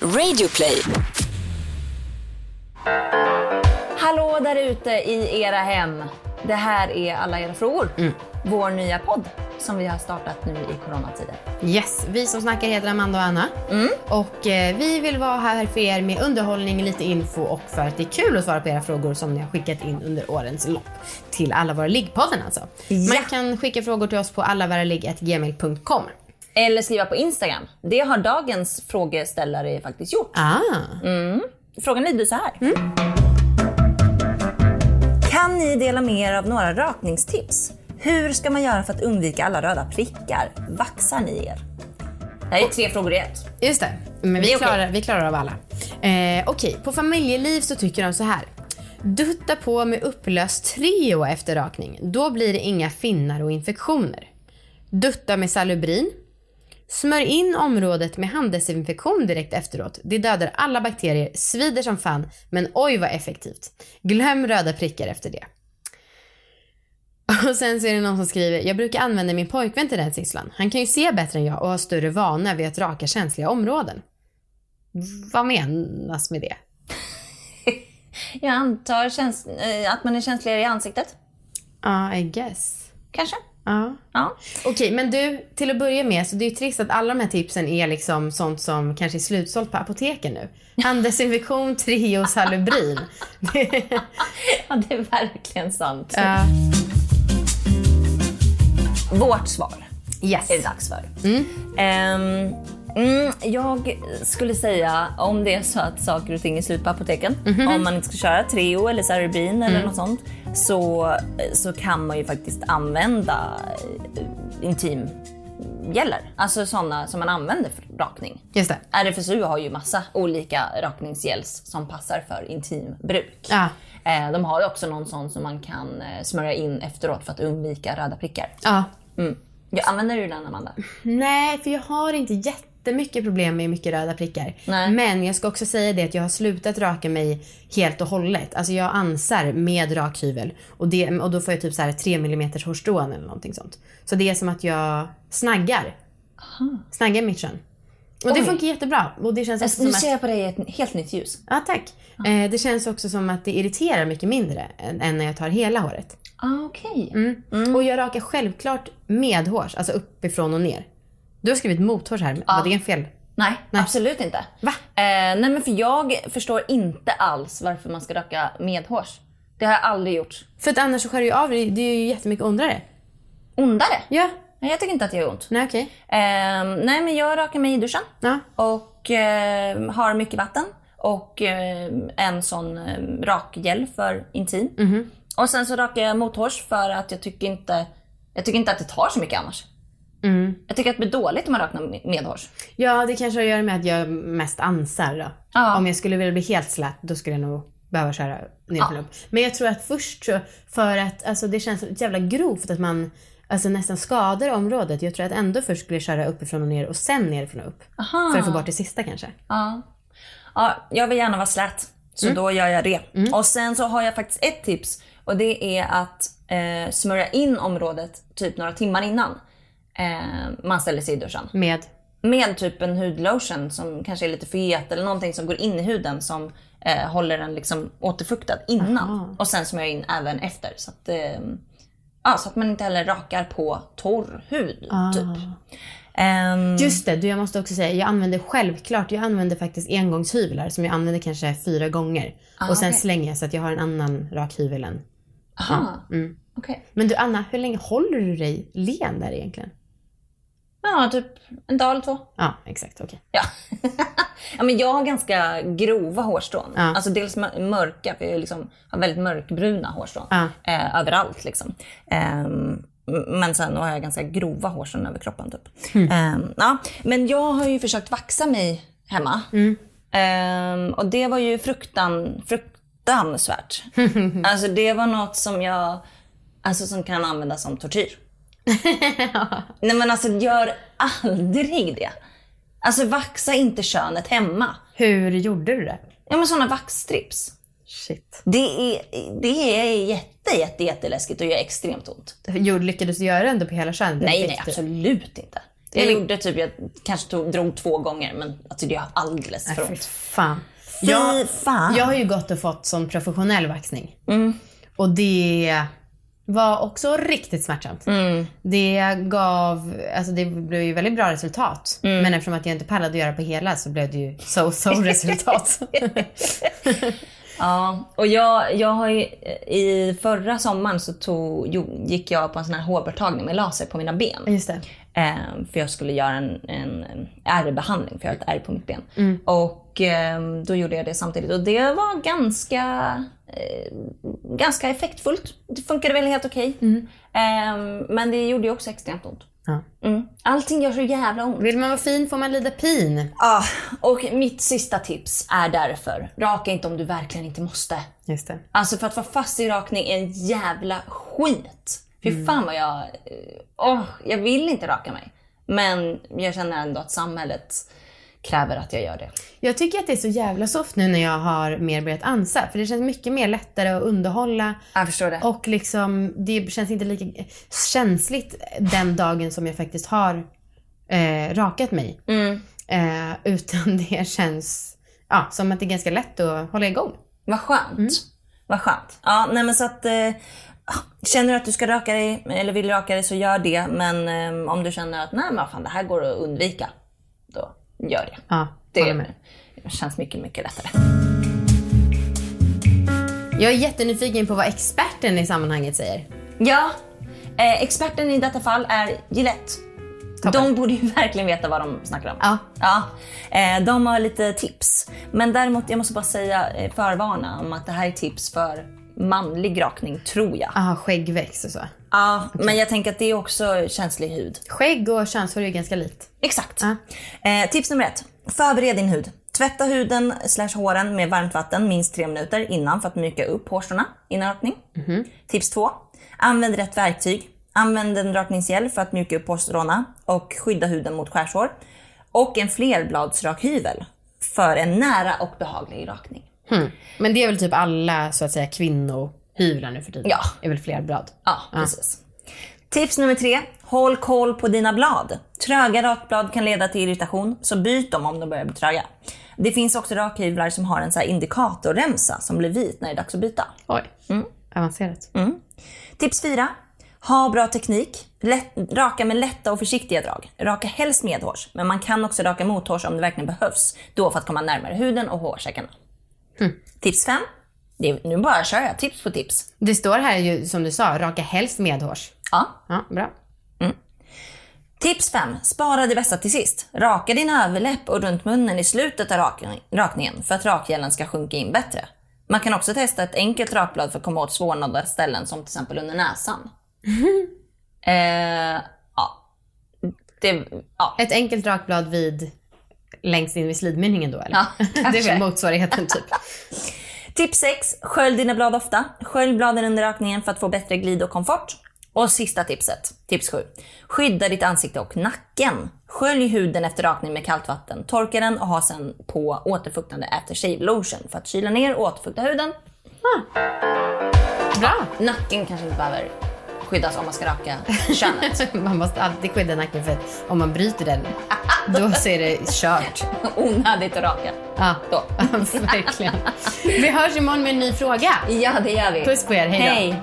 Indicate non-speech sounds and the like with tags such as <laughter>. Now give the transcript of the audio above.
Radioplay. Hallå där ute i era hem. Det här är Alla era frågor. Vår nya podd som vi har startat nu i coronatider. Yes, vi som snackar heter Amanda och Anna. Och eh, vi vill vara här för er med underhållning, lite info och för att det är kul att svara på era frågor som ni har skickat in under årens lopp. Till alla våra liggpodden alltså. Man kan skicka frågor till oss på allavaraligg.gmail.com. Eller skriva på Instagram. Det har dagens frågeställare faktiskt gjort. Ah. Frågan lyder så här. Kan ni dela med er av några rakningstips? Hur ska man göra för att undvika alla röda prickar? Vaxar ni er? Det här är tre frågor i ett. Just det. Men Det vi okej. klarar, vi klarar av alla. Eh, Okej, på familjeliv så tycker de så här. Dutta på med upplöst Treo efter rakning. Då blir det inga finnar och infektioner. Dutta med Salubrin. Smörj in området med handdesinfektion direkt efteråt. Det dödar alla bakterier, svider som fan, men oj vad effektivt. Glöm röda prickar efter det. Och sen så är det någon som skriver, jag brukar använda min pojkvän till den sysslan. Han kan ju se bättre än jag och har större vana vid att raka känsliga områden. Vad menas med det? <laughs> Jag antar eh, att man är känsligare i ansiktet. Ja, I guess. Kanske? Ja. Ja. Okej, men du, till att börja med, så det är ju trist att alla de här tipsen är liksom sånt som kanske är slutsålt på apoteken nu. Handdesinfektion, <laughs> Treo, Salubrin. <laughs> ja, det är verkligen sant. Ja. Vårt svar yes. är det dags för. Ehm, mm, jag skulle säga, om det är så att saker och ting är slut på apoteken, om man inte ska köra Treo eller Cerebrin eller något sånt, så, så kan man ju faktiskt använda eh, intimgäller. Alltså sådana som man använder för rakning. Just det. RFSU har ju massa olika rakningsgels som passar för intimbruk. Ja. Eh, De har ju också någon sån som man kan eh, smörja in efteråt för att undvika röda prickar. Ja. Mm. Jag använder du den Amanda? Nej, för jag har inte jättemycket problem med mycket röda prickar. Nej. Men jag ska också säga det att jag har slutat raka mig helt och hållet. Alltså jag ansar med rakhyvel och, det, och då får jag typ så här 3 mm hårstrån eller någonting sånt. Så det är som att jag snaggar. Snaggar mitt kön. Och det Oj. funkar jättebra. Och det känns också Nu ser att... jag på dig i ett helt nytt ljus. Ja, tack. Eh, det känns också som att det irriterar mycket mindre än, än när jag tar hela håret. Ah, Okej. Och jag rakar självklart medhårs, alltså uppifrån och ner. Du har skrivit mothårs här, var det en fel? Nej, absolut inte. Va? Eh, nej men för jag förstår inte alls varför man ska raka medhårs. Det har jag aldrig gjort. För att annars så skär det ju av det. Det är ju jättemycket ondare. Ondare? Ja. Nej, jag tycker inte att det gör ont. Nej, okej. Eh, nej men jag rakar mig i duschen. Ja. Och eh, har mycket vatten. Och eh, en sån eh, rakgel för intim. Mhm. Och sen så rakar jag mothårs för att jag tycker inte, jag tycker inte att det tar så mycket annars. Mm. Jag tycker att det blir dåligt om man rakar medhårs. Ja, det kanske har att göra med att jag mest ansar då. Ja. Om jag skulle vilja bli helt slät, då skulle jag nog behöva köra ner upp. Men jag tror att först så, för att alltså, det känns jävla grovt att man alltså, nästan skadar området. Jag tror att ändå först skulle jag köra uppifrån och ner och sen nerifrån och upp. Aha. För att få bort det sista kanske. Ja. ja, jag vill gärna vara slät. Så då gör jag det. Och sen så har jag faktiskt ett tips. Och det är att eh, smörja in området typ några timmar innan eh, man ställer sig i duschen. Med Med typ en hudlotion som kanske är lite fet eller någonting som går in i huden som eh, håller den liksom återfuktad innan. Och sen smörja in även efter. Så att, eh, ja, så att man inte heller rakar på torr hud. Typ. Ehm, Just det, du, jag måste också säga, jag använder självklart, jag använder faktiskt engångshyvlar som jag använder kanske fyra gånger. och sen okej. slänger jag så att jag har en annan rakhyvel än. aha. Okej. Men du Anna, hur länge håller du dig len där egentligen? Ja, typ en dag eller två. Ja, exakt, okej. Ja. <laughs> ja, men jag har ganska grova hårstrån. Ja. Alltså dels mör- mörka, för jag liksom har väldigt mörkbruna hårstrån. Ja. Eh, överallt liksom. Ehm, men sen har jag ganska grova hårstrån över kroppen typ. Mm. Ehm, ja. Men jag har ju försökt vaxa mig hemma. Mm. Ehm, och det var ju fruktan, fruktansvärt. <laughs> alltså det var något som jag, alltså som kan användas som tortyr. <laughs> Nej men alltså gör aldrig det. Alltså vaxa inte könet hemma. Hur gjorde du det? Ja men sådana vaxstrips. Shit. Det är, det är jätte, jätte, jätteläskigt och gör extremt ont. Gjorde, lyckades du göra det ändå på hela könet? Nej, nej absolut inte. Jag Eller- gjorde typ, jag kanske tog, drog två gånger men alltså det gör alldeles för ont. fan. Jag, fan. jag har ju gått och fått sån professionell vaxning. Mm. Och det var också riktigt smärtsamt. Mm. Det gav, alltså det blev ju väldigt bra resultat. Mm. Men eftersom att jag inte pallade att göra på hela så blev det ju so-so resultat. <laughs> Ja, och jag, jag har ju, i förra sommaren så tog, jo, gick jag på en sån här hårborttagning med laser på mina ben. Just det. Eh, för jag skulle göra en, en en ärrbehandling för jag har ett ärr på mitt ben. Mm. Och eh, då gjorde jag det samtidigt och det var ganska, eh, ganska effektfullt. Det funkade väl helt okej. Mm. Eh, men det gjorde ju också extremt ont. Ja. Mm. Allting gör så jävla ont. Vill man vara fin får man lida pin. Ah, och mitt sista tips är därför, raka inte om du verkligen inte måste. Just det. Alltså för att vara fast i rakning är en jävla skit. Fy fan vad jag... Åh, jag vill inte raka mig. Men jag känner ändå att samhället kräver att jag gör det. Jag tycker att det är så jävla soft nu när jag har mer börjat ansa. För det känns mycket mer lättare att underhålla. Jag förstår det. Och liksom, det känns inte lika känsligt den dagen som jag faktiskt har eh, rakat mig. Mm. Eh, utan <laughs> det känns ja, som att det är ganska lätt att hålla igång. Vad skönt. Vad skönt. Ja, nej men så att... Eh, känner du att du ska raka dig, eller vill raka dig, så gör det. Men eh, om du känner att nej men fan, det här går att undvika, gör det. Ja, Det känns mycket, mycket lättare. Jag är jättenyfiken på vad experten i sammanhanget säger. Ja, eh, experten i detta fall är Gillette. Toppen. De borde ju <laughs> verkligen veta vad de snackar om. Ja. ja. Eh, de har lite tips. Men däremot, jag måste bara säga, eh, förvarna om att det här är tips för manlig rakning, tror jag. Aha, skäggväxt och så. Ja, men jag tänker att det är också känslig hud. Skägg och könshår är ju ganska likt. Exakt. Ja. Eh, tips nummer ett. Förbered din hud. Tvätta huden slash håren med varmt vatten minst tre minuter innan för att mjuka upp hårstråna innan rakning. Tips två. Använd rätt verktyg. Använd en rakningsgel för att mjuka upp hårstråna och skydda huden mot skärsår. Och en flerbladsrakhyvel för en nära och behaglig rakning. Hmm. Men det är väl typ alla så att säga kvinnohyvlar nu för tiden? Ja. är väl fler blad? Ja, precis. Tips nummer tre. Håll koll på dina blad. Tröga rakblad kan leda till irritation, så byt dem om de börjar bli tröga. Det finns också rakhyvlar som har en så indikatorremsa som blir vit när det är dags att byta. Oj, avancerat. Tips 4. Ha bra teknik. Lätt, raka med lätta och försiktiga drag. Raka helst medhårs, men man kan också raka mothårs om det verkligen behövs. Då för att komma närmare huden och hårsäckarna. Tips 5. Det nu bara kör jag tips på tips. Det står här ju som du sa, raka helst medhårs. Ja, Ja, bra. Tips 5. Spara det bästa till sist. Raka din överläpp och runt munnen i slutet av rak- rakningen för att rakgelen ska sjunka in bättre. Man kan också testa ett enkelt rakblad för att komma åt svårnådda ställen som till exempel under näsan. <laughs> eh, ja. Det, ja. Ett enkelt rakblad vid längst in vid slidmynningen då eller? Ja, <laughs> det är väl motsvarigheten <laughs> typ. Tips 6. Skölj dina blad ofta. Skölj bladen under rakningen för att få bättre glid och komfort. Och sista tipset, tips 7. Skydda ditt ansikte och nacken. Skölj huden efter rakning med kallt vatten. Torka den och ha sen på återfuktande aftershave lotion för att kyla ner och återfukta huden. Bra! Nacken kanske inte behöver skyddas om man ska raka <laughs> könet. Man måste alltid skydda nacken för om man bryter den, då <laughs> så är det kört. Onödigt att raka. Ja, Då. <laughs> verkligen. Vi hörs imorgon med en ny fråga. Ja, det gör vi. Puss på er, hej då. Hej.